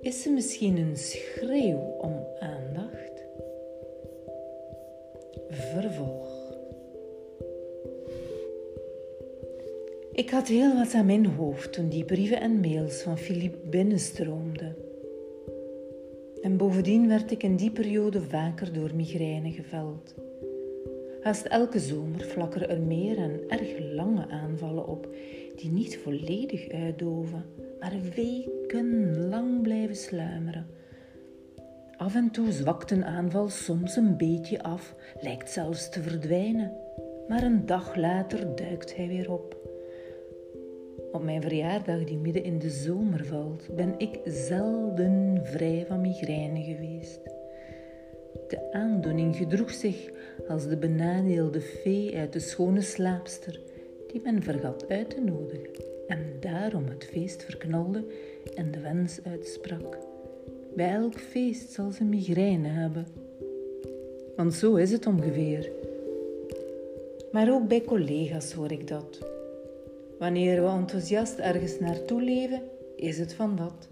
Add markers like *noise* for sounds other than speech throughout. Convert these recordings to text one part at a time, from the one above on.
Is ze misschien een schreeuw om aandacht? Vervolg. Ik had heel wat aan mijn hoofd toen die brieven en mails van Philippe binnenstroomden. En bovendien werd ik in die periode vaker door migraine geveld. Haast elke zomer flakkeren er meer en erg lange aanvallen op, die niet volledig uitdoven, maar wekenlang blijven sluimeren. Af en toe zwakt een aanval soms een beetje af, lijkt zelfs te verdwijnen, maar een dag later duikt hij weer op. Op mijn verjaardag, die midden in de zomer valt, ben ik zelden vrij van migraine geweest. De aandoening gedroeg zich als de benadeelde fee uit de schone slaapster, die men vergat uit te nodigen en daarom het feest verknalde en de wens uitsprak. Bij elk feest zal ze migraine hebben. Want zo is het ongeveer. Maar ook bij collega's hoor ik dat. Wanneer we enthousiast ergens naartoe leven, is het van dat.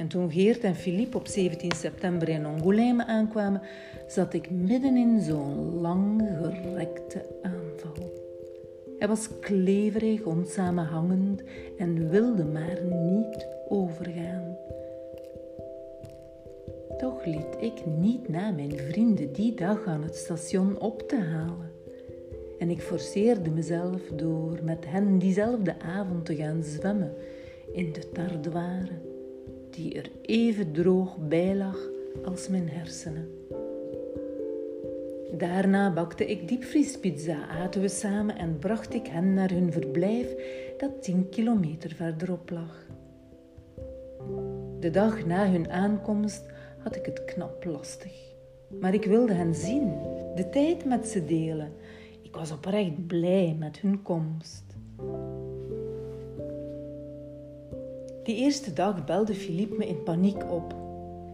En toen Geert en Philippe op 17 september in Angoulême aankwamen, zat ik midden in zo'n lang gerekte aanval. Hij was kleverig, onsamenhangend en wilde maar niet overgaan. Toch liet ik niet na mijn vrienden die dag aan het station op te halen. En ik forceerde mezelf door met hen diezelfde avond te gaan zwemmen in de Tardoire, die er even droog bij lag als mijn hersenen. Daarna bakte ik diepvriespizza, aten we samen en bracht ik hen naar hun verblijf dat tien kilometer verderop lag. De dag na hun aankomst had ik het knap lastig. Maar ik wilde hen zien, de tijd met ze delen. Ik was oprecht blij met hun komst. Die eerste dag belde Philippe me in paniek op.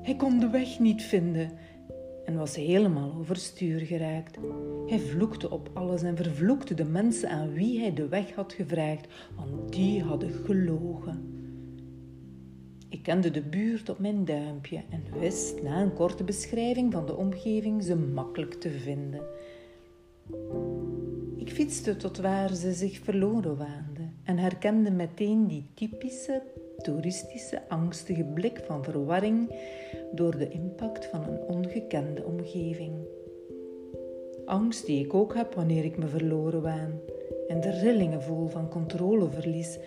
Hij kon de weg niet vinden en was helemaal overstuur geraakt. Hij vloekte op alles en vervloekte de mensen aan wie hij de weg had gevraagd, want die hadden gelogen. Ik kende de buurt op mijn duimpje en wist na een korte beschrijving van de omgeving ze makkelijk te vinden. Ik fietste tot waar ze zich verloren waanden en herkende meteen die typische toeristische angstige blik van verwarring door de impact van een ongekende omgeving. Angst die ik ook heb wanneer ik me verloren waan en de rillingen voel van controleverlies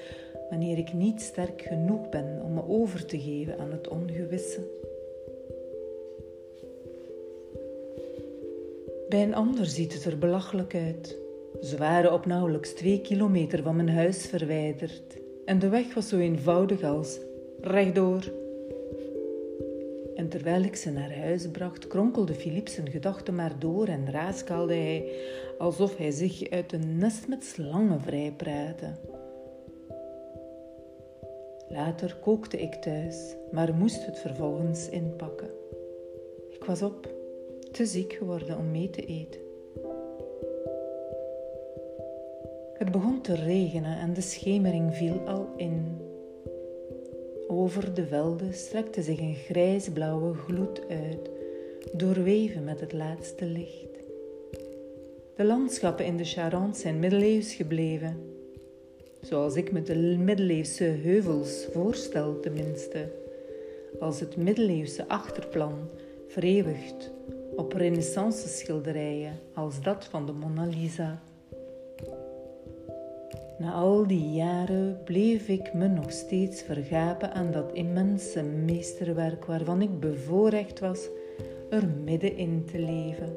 wanneer ik niet sterk genoeg ben om me over te geven aan het ongewisse. Bij een ander ziet het er belachelijk uit. Ze waren op nauwelijks twee kilometer van mijn huis verwijderd en de weg was zo eenvoudig als rechtdoor. En terwijl ik ze naar huis bracht, kronkelde Philippe zijn gedachten maar door en raaskaalde hij alsof hij zich uit een nest met slangen vrijpraatte. Later kookte ik thuis, maar moest het vervolgens inpakken. Ik was op, te ziek geworden om mee te eten. Het begon te regenen en de schemering viel al in. Over de velden strekte zich een grijsblauwe gloed uit, doorweven met het laatste licht. De landschappen in de Charente zijn middeleeuws gebleven, zoals ik me de middeleeuwse heuvels voorstel tenminste, als het middeleeuwse achterplan vereeuwigd op renaissance schilderijen als dat van de Mona Lisa. Na al die jaren bleef ik me nog steeds vergapen aan dat immense meesterwerk waarvan ik bevoorrecht was er middenin te leven.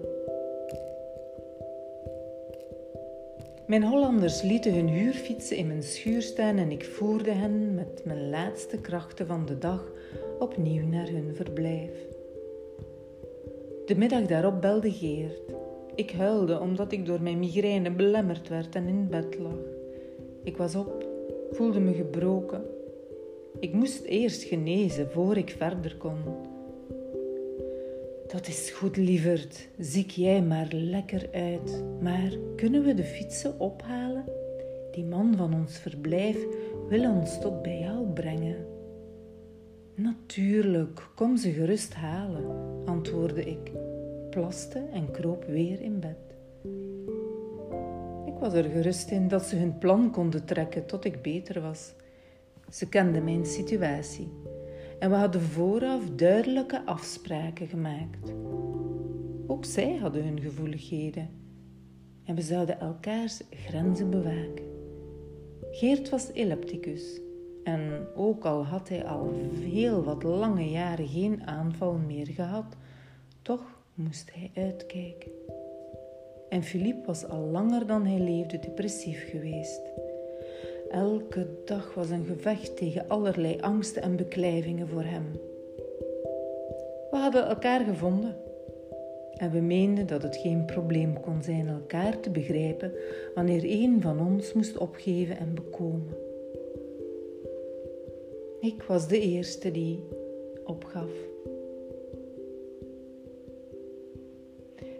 Mijn Hollanders lieten hun huurfietsen in mijn schuur staan en ik voerde hen met mijn laatste krachten van de dag opnieuw naar hun verblijf. De middag daarop belde Geert. Ik huilde omdat ik door mijn migraine belemmerd werd en in bed lag. Ik was op, voelde me gebroken. Ik moest eerst genezen voor ik verder kon. Dat is goed, lieverd. Ziek jij maar lekker uit. Maar kunnen we de fietsen ophalen? Die man van ons verblijf wil ons tot bij jou brengen. Natuurlijk, kom ze gerust halen, antwoordde ik, plaste en kroop weer in bed. Was er gerust in dat ze hun plan konden trekken tot ik beter was. Ze kenden mijn situatie en we hadden vooraf duidelijke afspraken gemaakt. Ook zij hadden hun gevoeligheden en we zouden elkaars grenzen bewaken. Geert was epilepticus en ook al had hij al heel wat lange jaren geen aanval meer gehad, toch moest hij uitkijken. En Philippe was al langer dan hij leefde depressief geweest. Elke dag was een gevecht tegen allerlei angsten en beklijvingen voor hem. We hadden elkaar gevonden en we meenden dat het geen probleem kon zijn elkaar te begrijpen wanneer een van ons moest opgeven en bekomen. Ik was de eerste die opgaf.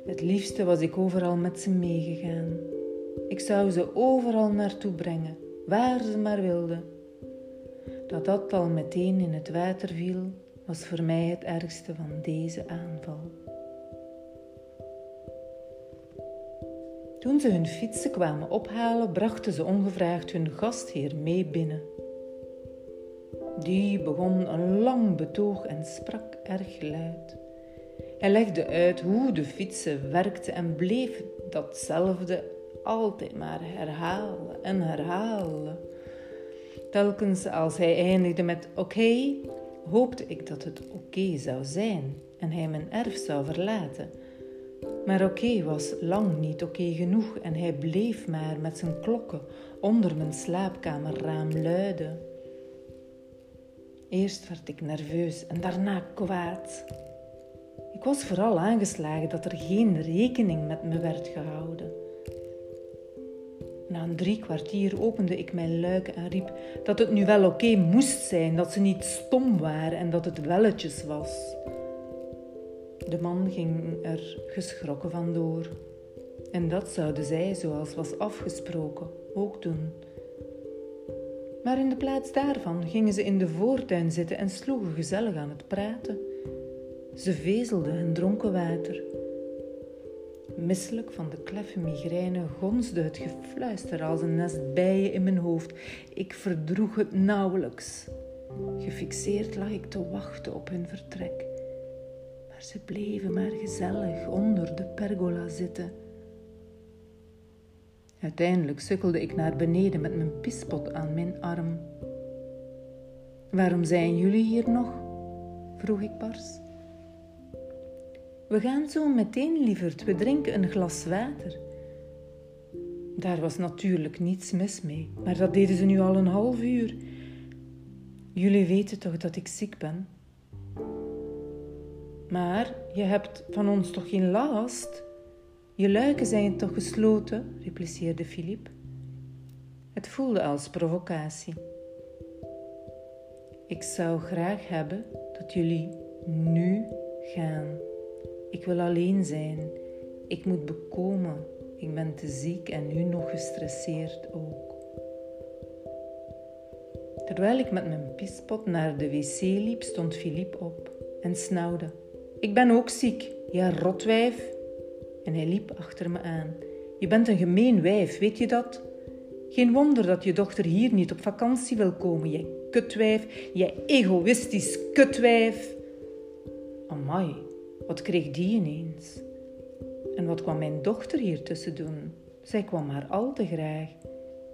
Het liefste was ik overal met ze meegegaan. Ik zou ze overal naartoe brengen, waar ze maar wilden. Dat dat al meteen in het water viel, was voor mij het ergste van deze aanval. Toen ze hun fietsen kwamen ophalen, brachten ze ongevraagd hun gastheer mee binnen. Die begon een lang betoog en sprak erg luid. Hij legde uit hoe de fietsen werkten en bleef datzelfde altijd maar herhalen en herhalen. Telkens als hij eindigde met oké, hoopte ik dat het oké zou zijn en hij mijn erf zou verlaten. Maar oké was lang niet oké genoeg en hij bleef maar met zijn klokken onder mijn slaapkamerraam luiden. Eerst werd ik nerveus en daarna kwaad. Ik was vooral aangeslagen dat er geen rekening met me werd gehouden. Na een drie kwartier opende ik mijn luiken en riep dat het nu wel oké moest zijn, dat ze niet stom waren en dat het welletjes was. De man ging er geschrokken vandoor. En dat zouden zij, zoals was afgesproken, ook doen. Maar in de plaats daarvan gingen ze in de voortuin zitten en sloegen gezellig aan het praten. Ze vezelden en dronken water. Misselijk van de kleffe migraine gonsde het gefluister als een nest bijen in mijn hoofd. Ik verdroeg het nauwelijks. Gefixeerd lag ik te wachten op hun vertrek. Maar ze bleven maar gezellig onder de pergola zitten. Uiteindelijk sukkelde ik naar beneden met mijn pispot aan mijn arm. Waarom zijn jullie hier nog? vroeg ik bars. We gaan zo meteen, lieverd. We drinken een glas water. Daar was natuurlijk niets mis mee, maar dat deden ze nu al een half uur. Jullie weten toch dat ik ziek ben? Maar je hebt van ons toch geen last? Je luiken zijn toch gesloten? repliceerde Philippe. Het voelde als provocatie. Ik zou graag hebben dat jullie nu gaan. Ik wil alleen zijn. Ik moet bekomen. Ik ben te ziek en nu nog gestresseerd ook. Terwijl ik met mijn pispot naar de wc liep, stond Philippe op en snauwde. Ik ben ook ziek. Ja, rotwijf. En hij liep achter me aan. Je bent een gemeen wijf, weet je dat? Geen wonder dat je dochter hier niet op vakantie wil komen, jij kutwijf, jij egoïstisch kutwijf. Amai, wat kreeg die ineens? En wat kwam mijn dochter hier tussen doen? Zij kwam maar al te graag,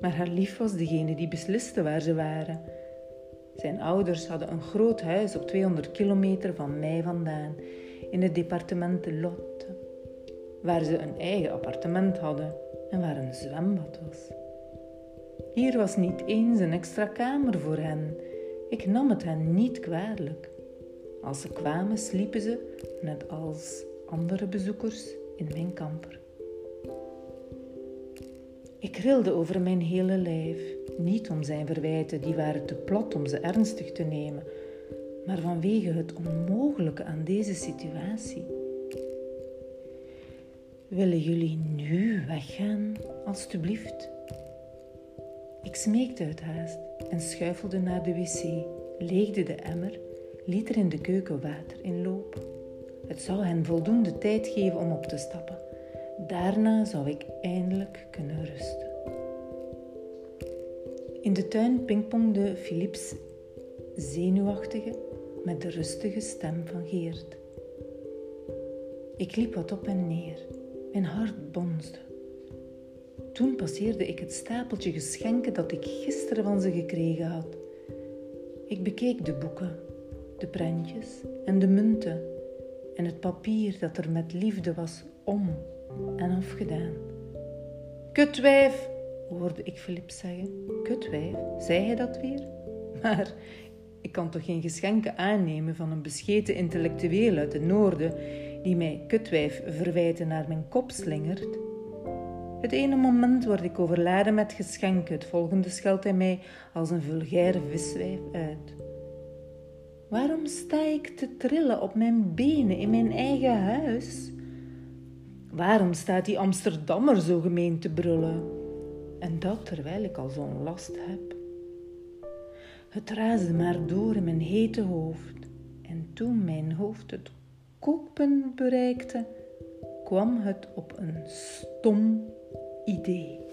maar haar lief was degene die besliste waar ze waren. Zijn ouders hadden een groot huis op 200 kilometer van mij vandaan, in het departement de Lotte, waar ze een eigen appartement hadden en waar een zwembad was. Hier was niet eens een extra kamer voor hen. Ik nam het hen niet kwalijk. Als ze kwamen, sliepen ze, net als andere bezoekers, in mijn kamper. Ik rilde over mijn hele lijf, niet om zijn verwijten, die waren te plat om ze ernstig te nemen, maar vanwege het onmogelijke aan deze situatie. Willen jullie nu weggaan, alstublieft? Ik smeekte uit haast en schuifelde naar de wc, leegde de emmer, liet er in de keuken water in lopen. Het zou hen voldoende tijd geven om op te stappen. Daarna zou ik eindelijk kunnen rusten. In de tuin pingpongde Philips zenuwachtige met de rustige stem van Geert. Ik liep wat op en neer. Mijn hart bonsde. Toen passeerde ik het stapeltje geschenken dat ik gisteren van ze gekregen had. Ik bekeek de boeken, de prentjes en de munten en het papier dat er met liefde was om en afgedaan. Kutwijf, hoorde ik Philip zeggen. Kutwijf, zei hij dat weer? *laughs* Maar ik kan toch geen geschenken aannemen van een bescheten intellectueel uit het noorden die mij kutwijf verwijten naar mijn kop slingert? Het ene moment word ik overladen met geschenken, het volgende scheldt hij mij als een vulgaire viswijf uit. Waarom sta ik te trillen op mijn benen in mijn eigen huis? Waarom staat die Amsterdammer zo gemeen te brullen? En dat terwijl ik al zo'n last heb. Het raasde maar door in mijn hete hoofd. En toen mijn hoofd het kookpunt bereikte, kwam het op een stom idee.